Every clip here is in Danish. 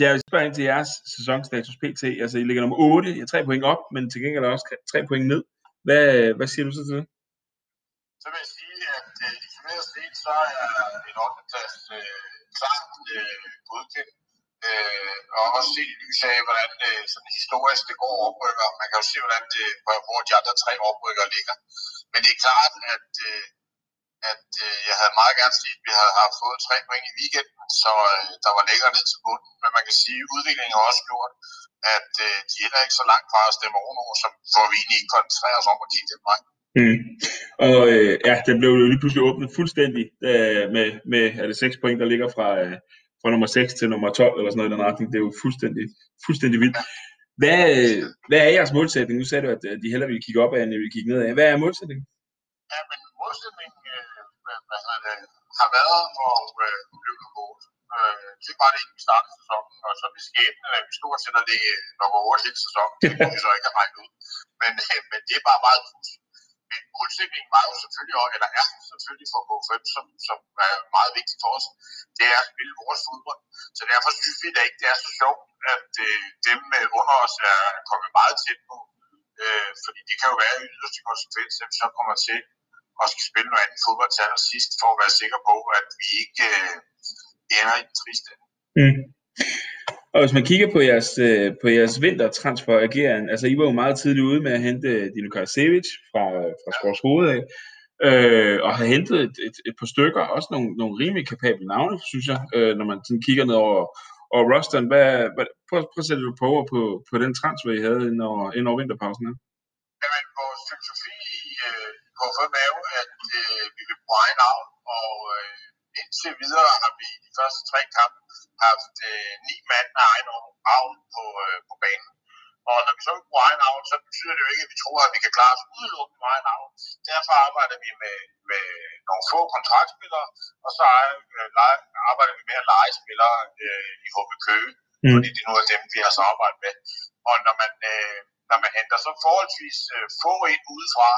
Pierre, jeg spørger ind til jeres sæsonstatus PT. Altså, I ligger nummer 8, jeg er 3 point op, men til gengæld er også 3 point ned. Hvad, hvad siger du så til det? Så vil jeg sige, at øh, isoleret set, så er en 8. plads øh, klart øh, godkendt. Øh, og også se i lys af, hvordan øh, sådan historisk det går oprykker. Man kan jo se, hvordan det, hvor de andre tre oprykker ligger. Men det er klart, at, øh, at øh, jeg havde meget gerne set, at vi havde haft fået tre point i weekenden, så øh, der var længere ned til bunden. Men man kan sige, at udviklingen har også gjort, at øh, de er ikke så langt fra at stemme ovenover, som hvor vi egentlig ikke koncentrerer os om at kigge den vej. Mm. Og øh, ja, det blev jo lige pludselig åbnet fuldstændig øh, med, med er det 6 point, der ligger fra, øh, fra nummer 6 til nummer 12 eller sådan noget i den retning. Det er jo fuldstændig, fuldstændig vildt. Hvad, øh, hvad er jeres målsætning? Nu sagde du, at de hellere ville kigge op af, end de ville kigge ned af. Hvad er målsætningen? Ja, men målsætningen øh, hvad hedder det, har været og øh, blive nummer 8. Øh, det var det i vi startede sæsonen, og så er skæbne, at vi stort set at ligge nummer 8 hele sæsonen. Det kunne vi så ikke have regnet ud. Men, øh, men det er bare meget pudsigt. Men målsætningen var jo selvfølgelig, også, eller er selvfølgelig for K5, som, som er meget vigtigt for os, det er at spille vores fodbold. Så derfor synes vi da ikke, det er så sjovt, at øh, dem øh, under os er kommet meget tæt på. Øh, fordi det kan jo være i yderste konsekvens, at vi så kommer til at skal spille noget andet fodbold til sidst, for at være sikker på, at vi ikke øh, ender i den triste. Mm. Og hvis man kigger på jeres, øh, på jeres vintertransfer-ageren, altså I var jo meget tidligt ude med at hente Dino Karasevic fra, fra Skors Hoved af, øh, og har hentet et, et, et par stykker, også nogle, nogle rimelig kapable navne, synes jeg, øh, når man sådan kigger ned over, over rosteren. Hvad, hvad, prøv, prøv at sætte du på på, på den transfer, I havde ind over, ind over vinterpausen her. Jamen, vores filosofi øh, på er bruge egen navn, og øh, indtil videre har vi i de første tre kampe haft øh, ni mand af egen avn på, øh, på banen. Og når vi så ikke bruger egen avn, så betyder det jo ikke, at vi tror, at vi kan klare os udelukkende med egen avn. Derfor arbejder vi med, med nogle få kontraktspillere, og så øh, arbejder vi med at lege spillere øh, i HB Køge, mm. fordi det er nogle af dem, vi har samarbejdet med. Og når man, øh, når man henter så forholdsvis øh, få ind udefra,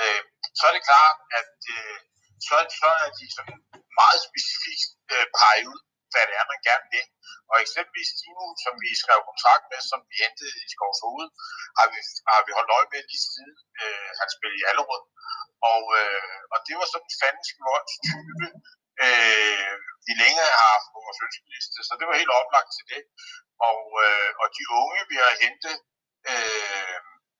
øh, så er det klart, at øh, så, så er de sådan meget specifikt øh, peget ud hvad det er, man gerne vil. Og eksempelvis Timo, som vi skrev kontrakt med, som vi hentede i Skovs Hoved, har vi, har vi holdt øje med lige siden øh, han spillede i Allerød. Og, øh, og det var sådan en fandens type, øh, vi længe har haft på vores ønskeliste, så det var helt oplagt til det. Og, øh, og de unge, vi har hentet, øh,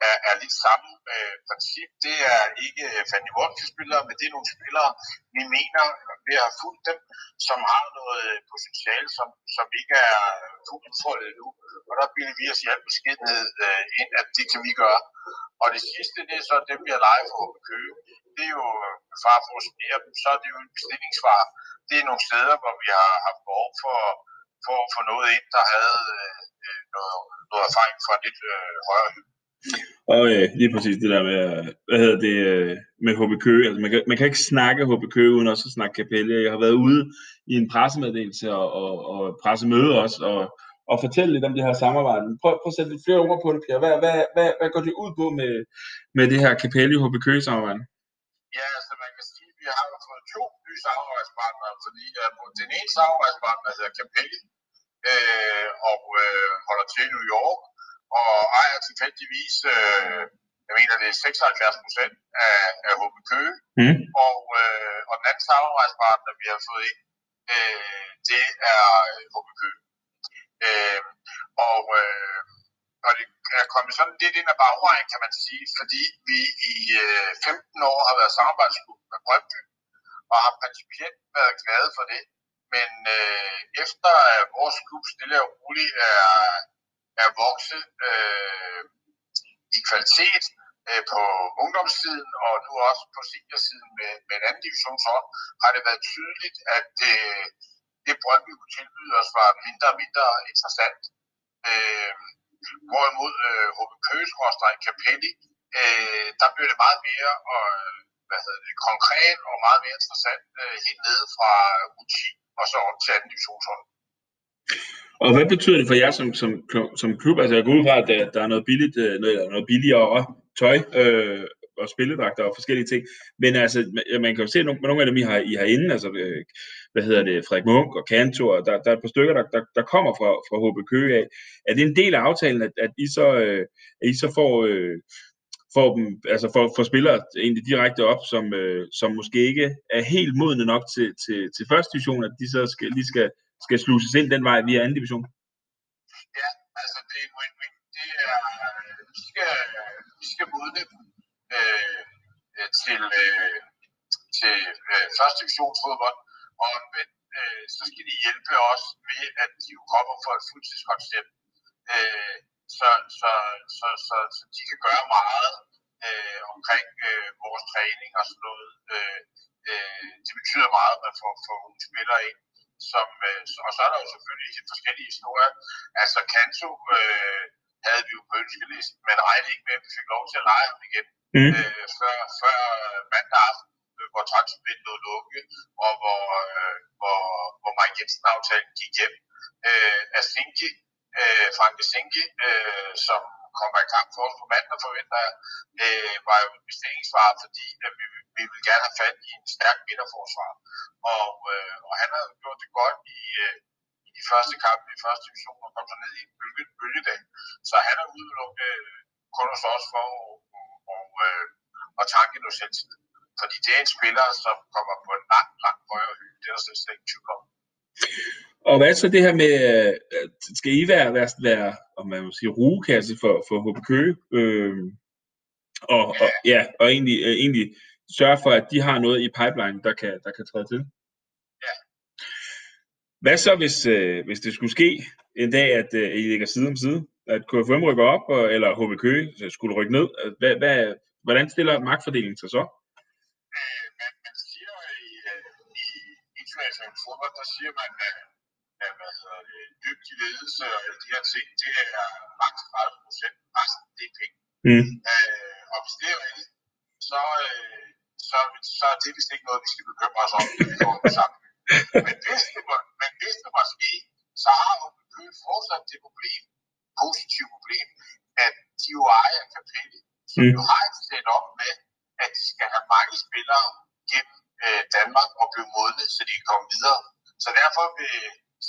er, er lidt samme øh, princip. Det er ikke øh, Fanny Wolfsburg-spillere, men det er nogle spillere, vi mener, ved at have fulgt dem, som har noget øh, potentiale, som, som ikke er øh, fuldt udfoldet endnu. Og der bilder vi os i al beskedenhed øh, ind, at det kan vi gøre. Og det sidste, det er så dem, vi har for at købe. Det er jo, far for at snere dem, så er det jo en bestillingsvar. Det er nogle steder, hvor vi har haft behov for, for at få noget ind, der havde øh, noget, noget erfaring fra lidt øh, højere hylde. Og øh, lige præcis det der med, hvad hedder det, øh, med HB Køge. Altså, man, kan, man kan ikke snakke HB Køge uden også at snakke Capelle. Jeg har været ude i en pressemeddelelse og, og, og pressemøde også, og, og fortælle lidt om det her samarbejde. Prøv, prøv at sætte lidt flere ord på det, Pierre. Hvad, hvad, hvad, hvad går det ud på med, med det her Capelle HB Køge samarbejde? Ja, altså man kan sige, at vi har fået to nye samarbejdspartnere, fordi uh, den ene samarbejdspartner hedder Capelli, øh, og øh, holder til i New York, og ejer tilfældigvis, øh, jeg mener det er 76 procent af, af HB Køge, mm. og, øh, og den anden samarbejdspartner, vi har fået ind, øh, det er HB Køge. Øh, og, øh, og det er kommet sådan lidt ind ad bagvejen, kan man sige, fordi vi i øh, 15 år har været samarbejdsklub med Brøndby, og har principielt været glade for det. Men øh, efter at vores klub stille og roligt er er vokset øh, i kvalitet øh, på ungdomssiden og nu også på seniorsiden med, med en anden divisionshold, har det været tydeligt, at øh, det Brøndby kunne tilbyde os var mindre og mindre interessant. Øh, hvorimod øh, HB Køgesgråstrej Capelli, øh, der blev det meget mere og, hvad hedder det, konkret og meget mere interessant øh, helt nede fra U10 og så op til anden divisionshold. Og hvad betyder det for jer som, som, som klub? Altså jeg går ud fra, at der, der er noget billigt, øh, noget, noget billigere tøj øh, og spilledragter og forskellige ting. Men altså, man kan jo se, at nogle af dem, I har, I har inde, altså, øh, hvad hedder det, Frederik Munk og Kantor, der, der er et par stykker, der, der, der kommer fra, fra HB Køge af. Er det en del af aftalen, at, at I så, øh, at I så får, øh, får dem, altså for, for spillere egentlig direkte op, som, øh, som måske ikke er helt modne nok til, til, til første division, at de så skal, lige skal, skal sluses ind den vej via anden division? Ja, altså det er en win-win. Det er, øh, vi skal, øh, vi skal modne øh, øh, til, øh, til øh, første divisionsfodbold, og øh, så skal de hjælpe os ved, at de kommer for et fuldtidskoncept. Øh, så, så, så, så, så de kan gøre meget øh, omkring øh, vores træning og sådan noget. Øh, øh, det betyder meget, at man får, får nogle spillere ind. Som, øh, og så er der jo selvfølgelig forskellige historier. Altså Kanto øh, havde vi jo på ønskelisten, men regnede ikke med, at vi fik lov til at lege ham igen. Mm. Øh, før, før mandag aften, øh, hvor transfervinduet lukkede, og hvor, øh, hvor, hvor Mike Jensen-aftalen gik hjem. Øh, Asinki, øh, Frank Asinki, øh, som kommer i kamp for os på mandag, forventer jeg, øh, var jo en bestillingsvar, fordi at vi, vi vil gerne have fat i en stærk midterforsvar. Og, øh, og han har gjort det godt i, øh, i de første kampe i første division og kom så ned i en bølge, bølgedag. Så han er udelukket øh, kun hos os for at og, øh, og tanke noget selvtid. Fordi det er en spiller, som kommer på en langt, langt højere hylde. Det er der slet ikke tvivl om. Og hvad så det her med, øh, skal I være, være, være om man må sige, rugekasse for, for HB Køge? Øh, og, og, ja, og egentlig, øh, egentlig sørge for, at de har noget i pipeline, der kan, der kan træde til? Ja. Hvad så, hvis, øh, hvis det skulle ske en dag, at øh, I ligger side om side? At KFM rykker op, og, eller HB Køge skulle rykke ned? Hvad, hvad, hvordan stiller magtfordelingen sig så? Øh, man, man siger i, øh, i international fodbold, der siger man, at af hvad hedder det, dygtig ledelse og de her ting, det er maks 30 procent. Resten, det er penge. Mm. Øh, og hvis det er rigtigt, så, øh, så, så er det vist ikke noget, vi skal bekymre os om. Men hvis det, var, men hvis det var ske, så har Køge fortsat det problem, positive problem, at de jo ejer Capelli, som mm. jo har et sæt op med, at de skal have mange spillere gennem øh, Danmark og blive modne, så de kan komme videre. Så derfor vil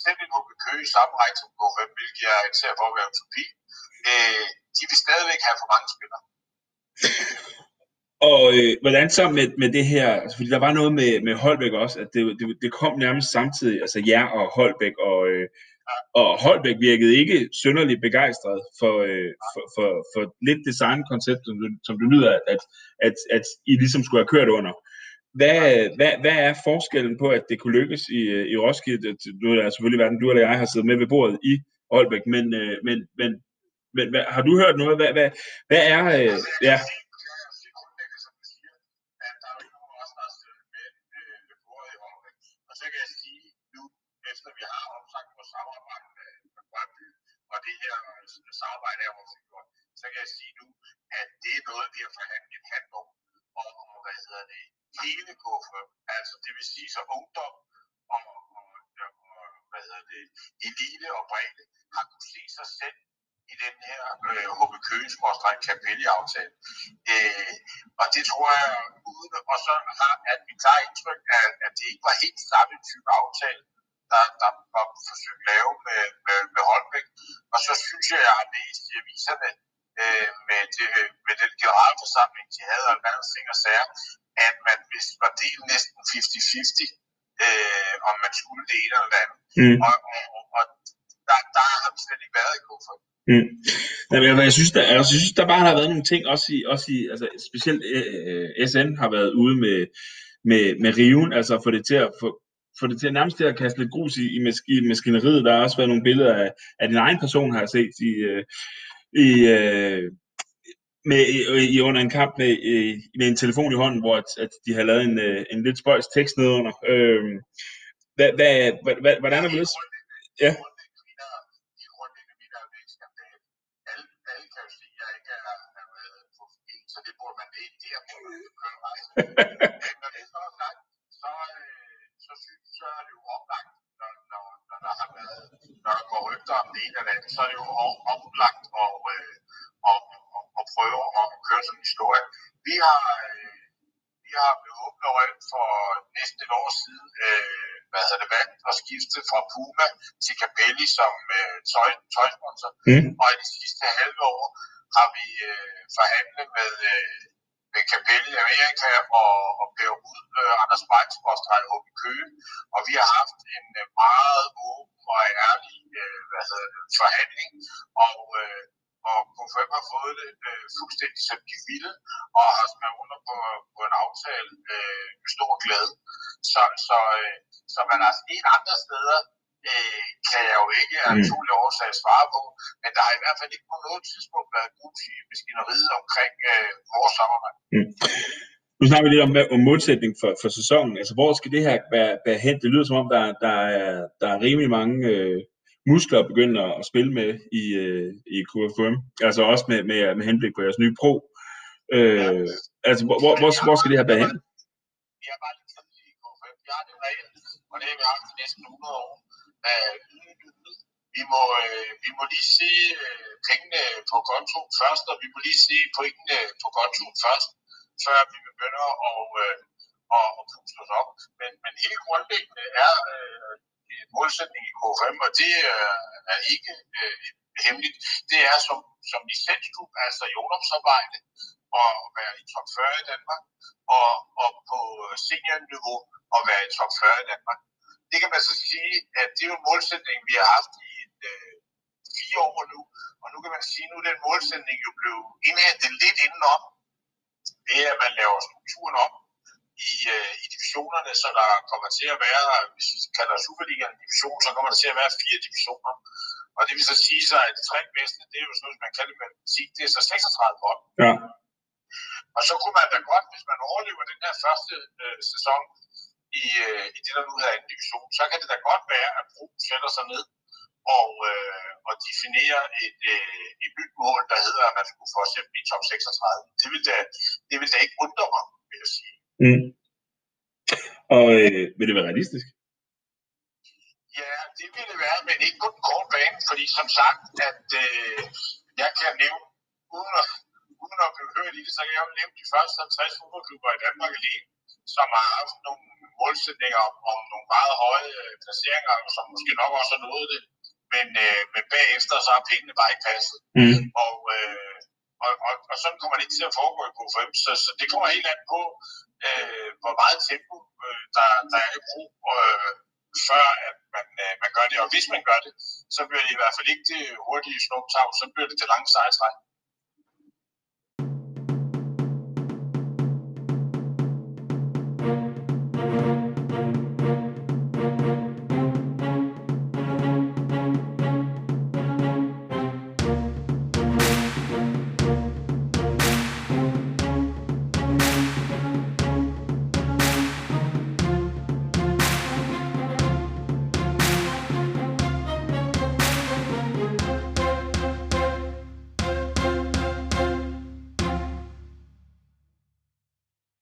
selv en HB Køge i samme række som KFM, hvilket jeg anser for at være utopi, øh, de vil stadigvæk have for mange spillere. Og øh, hvordan så med, med det her, altså, fordi der var noget med, med Holbæk også, at det, det, det kom nærmest samtidig, altså jer og Holbæk, og, øh, og Holbæk virkede ikke synderligt begejstret for, øh, for, for, for lidt designkoncept, som du, som du lyder, at, at, at I ligesom skulle have kørt under. Hvad, hvad, hvad er forskellen på, at det kunne lykkes i, øh, i Roskilde? Nu er det altså, selvfølgelig hverken du eller jeg har siddet med ved bordet i Holbæk, men, øh, men, men, men hvad, har du hørt noget? Hvad, hvad, hvad er... Øh, ja. Så kan jeg sige nu, efter vi har opsagt vores samarbejde med, med Brøndby, og det her samarbejde er vores gjort, så kan jeg sige nu, at det er noget, vi har forhandlet et hand om, og, og hvad hedder det, hele kuffer, altså det vil sige så ungdom og, og, og hvad hedder det, elite og bredde, har kunne se sig selv i den her øh, HB Køges Capelli-aftale. Øh, og det tror jeg, uden, og så Mm. Og, og, og der, der har vi slet ikke været i kuffert. Mm. Jamen, jeg, synes, der, jeg synes, der bare har været nogle ting, også i, også i altså, specielt øh, SN har været ude med, med, med riven, altså få det til at få, få det til nærmest til at kaste lidt grus i, i, i maskineriet. Der har også været nogle billeder af, af din egen person, har jeg set i, øh, i, øh, med, i, under en kamp med, med en telefon i hånden, hvor at, at de har lavet en, øh, en lidt spøjs tekst nedenunder. Øh, hvad, hvad, hvad, hvordan er det? Ja. Når det så er sagt, så, så, synes, så er det jo oplagt, når, når, når, der har været, når der går rygter om det ene eller andet, så er det jo oplagt og, og, og, og prøve at køre sådan en historie. Vi har, øh, vi har med åbne øjne for næsten et år siden øh, hvad hedder det, valgt at skifte fra Puma til Capelli som øh, tøj, tøjsponsor. Mm. Og i de sidste halve år har vi øh, forhandlet med, øh, med Capelli Amerika og, og Per Rud, øh, Anders Brejns, vores HB Køge. Og vi har haft en øh, meget åben og ærlig øh, hvad hedder det, forhandling. Og øh, og KFM har fået det øh, fuldstændig som de ville, og har skrevet under på, på en aftale øh, med stor glæde. Så, så, øh, så man har set andre steder, øh, kan jeg jo ikke af naturlige mm. årsager svare på, men der har i hvert fald ikke på noget tidspunkt været grus i maskineriet omkring øh, vores samarbejde. Mm. Nu snakker vi lidt om, om modsætning for, for sæsonen. Altså, hvor skal det her være, være hen? Det lyder som om, der, der, er, der er rimelig mange øh, muskler at begynde at spille med i, øh, i KFM. Altså også med, med, med henblik på jeres nye pro. Øh, ja. Altså, hvor, hvor, hvor, hvor skal det her være hen? Vi har bare lidt tidligt i KFM. Vi har det regel, og det har vi haft i næsten 100 år. Uh, vi må, øh, vi må lige se øh, pengene på konto først, og vi må lige se pointene på konto først, før vi begynder at, øh, at, at puste os op. Men, men helt grundlæggende er øh, målsætning i KFM, og det øh, er ikke øh, hemmeligt. Det er som, som licensklub, altså i ungdomsarbejde, og være i top 40 i Danmark, og, og på øh, seniorniveau at være i top 40 i Danmark. Det kan man så sige, at det er jo en målsætning, vi har haft i et, øh, fire år nu, og nu kan man sige, at nu er den målsætning jo blevet indhentet lidt indenom. Det er, at man laver strukturen om, divisionerne, så der kommer til at være, hvis vi kalder Superligaen en division, så kommer der til at være fire divisioner. Og det vil så sige sig, at de tre bedste, det er jo sådan noget, man kalder det sige, det er så 36 hold. Ja. Og så kunne man da godt, hvis man overlever den her første øh, sæson i, øh, i det, der nu hedder en division, så kan det da godt være, at Bro sætter sig ned og, øh, og definerer et, øh, et nyt mål, der hedder, at man skulle få eksempel i top 36. Det vil da, det vil da ikke undre mig, vil jeg sige. Mm. Og øh, vil det være realistisk? Ja, det vil det være, men ikke på den korte bane, fordi som sagt, at øh, jeg kan nævne, uden at, uden at blive hørt i det, så kan jeg jo nævne de første 50 fodboldklubber i Danmark alene, som har haft nogle målsætninger om, om nogle meget høje øh, placeringer, som måske nok også har nået det, men, øh, men bagefter så har pengene bare ikke passet. Mm. Og, øh, og, og, og sådan kommer det ikke til at foregå i KFM, så, så det kommer helt an på, øh, hvor meget tempo øh, der, der er i brug, øh, før at man, øh, man gør det. Og hvis man gør det, så bliver det i hvert fald ikke det hurtige snuptag, så bliver det det lange seje træk.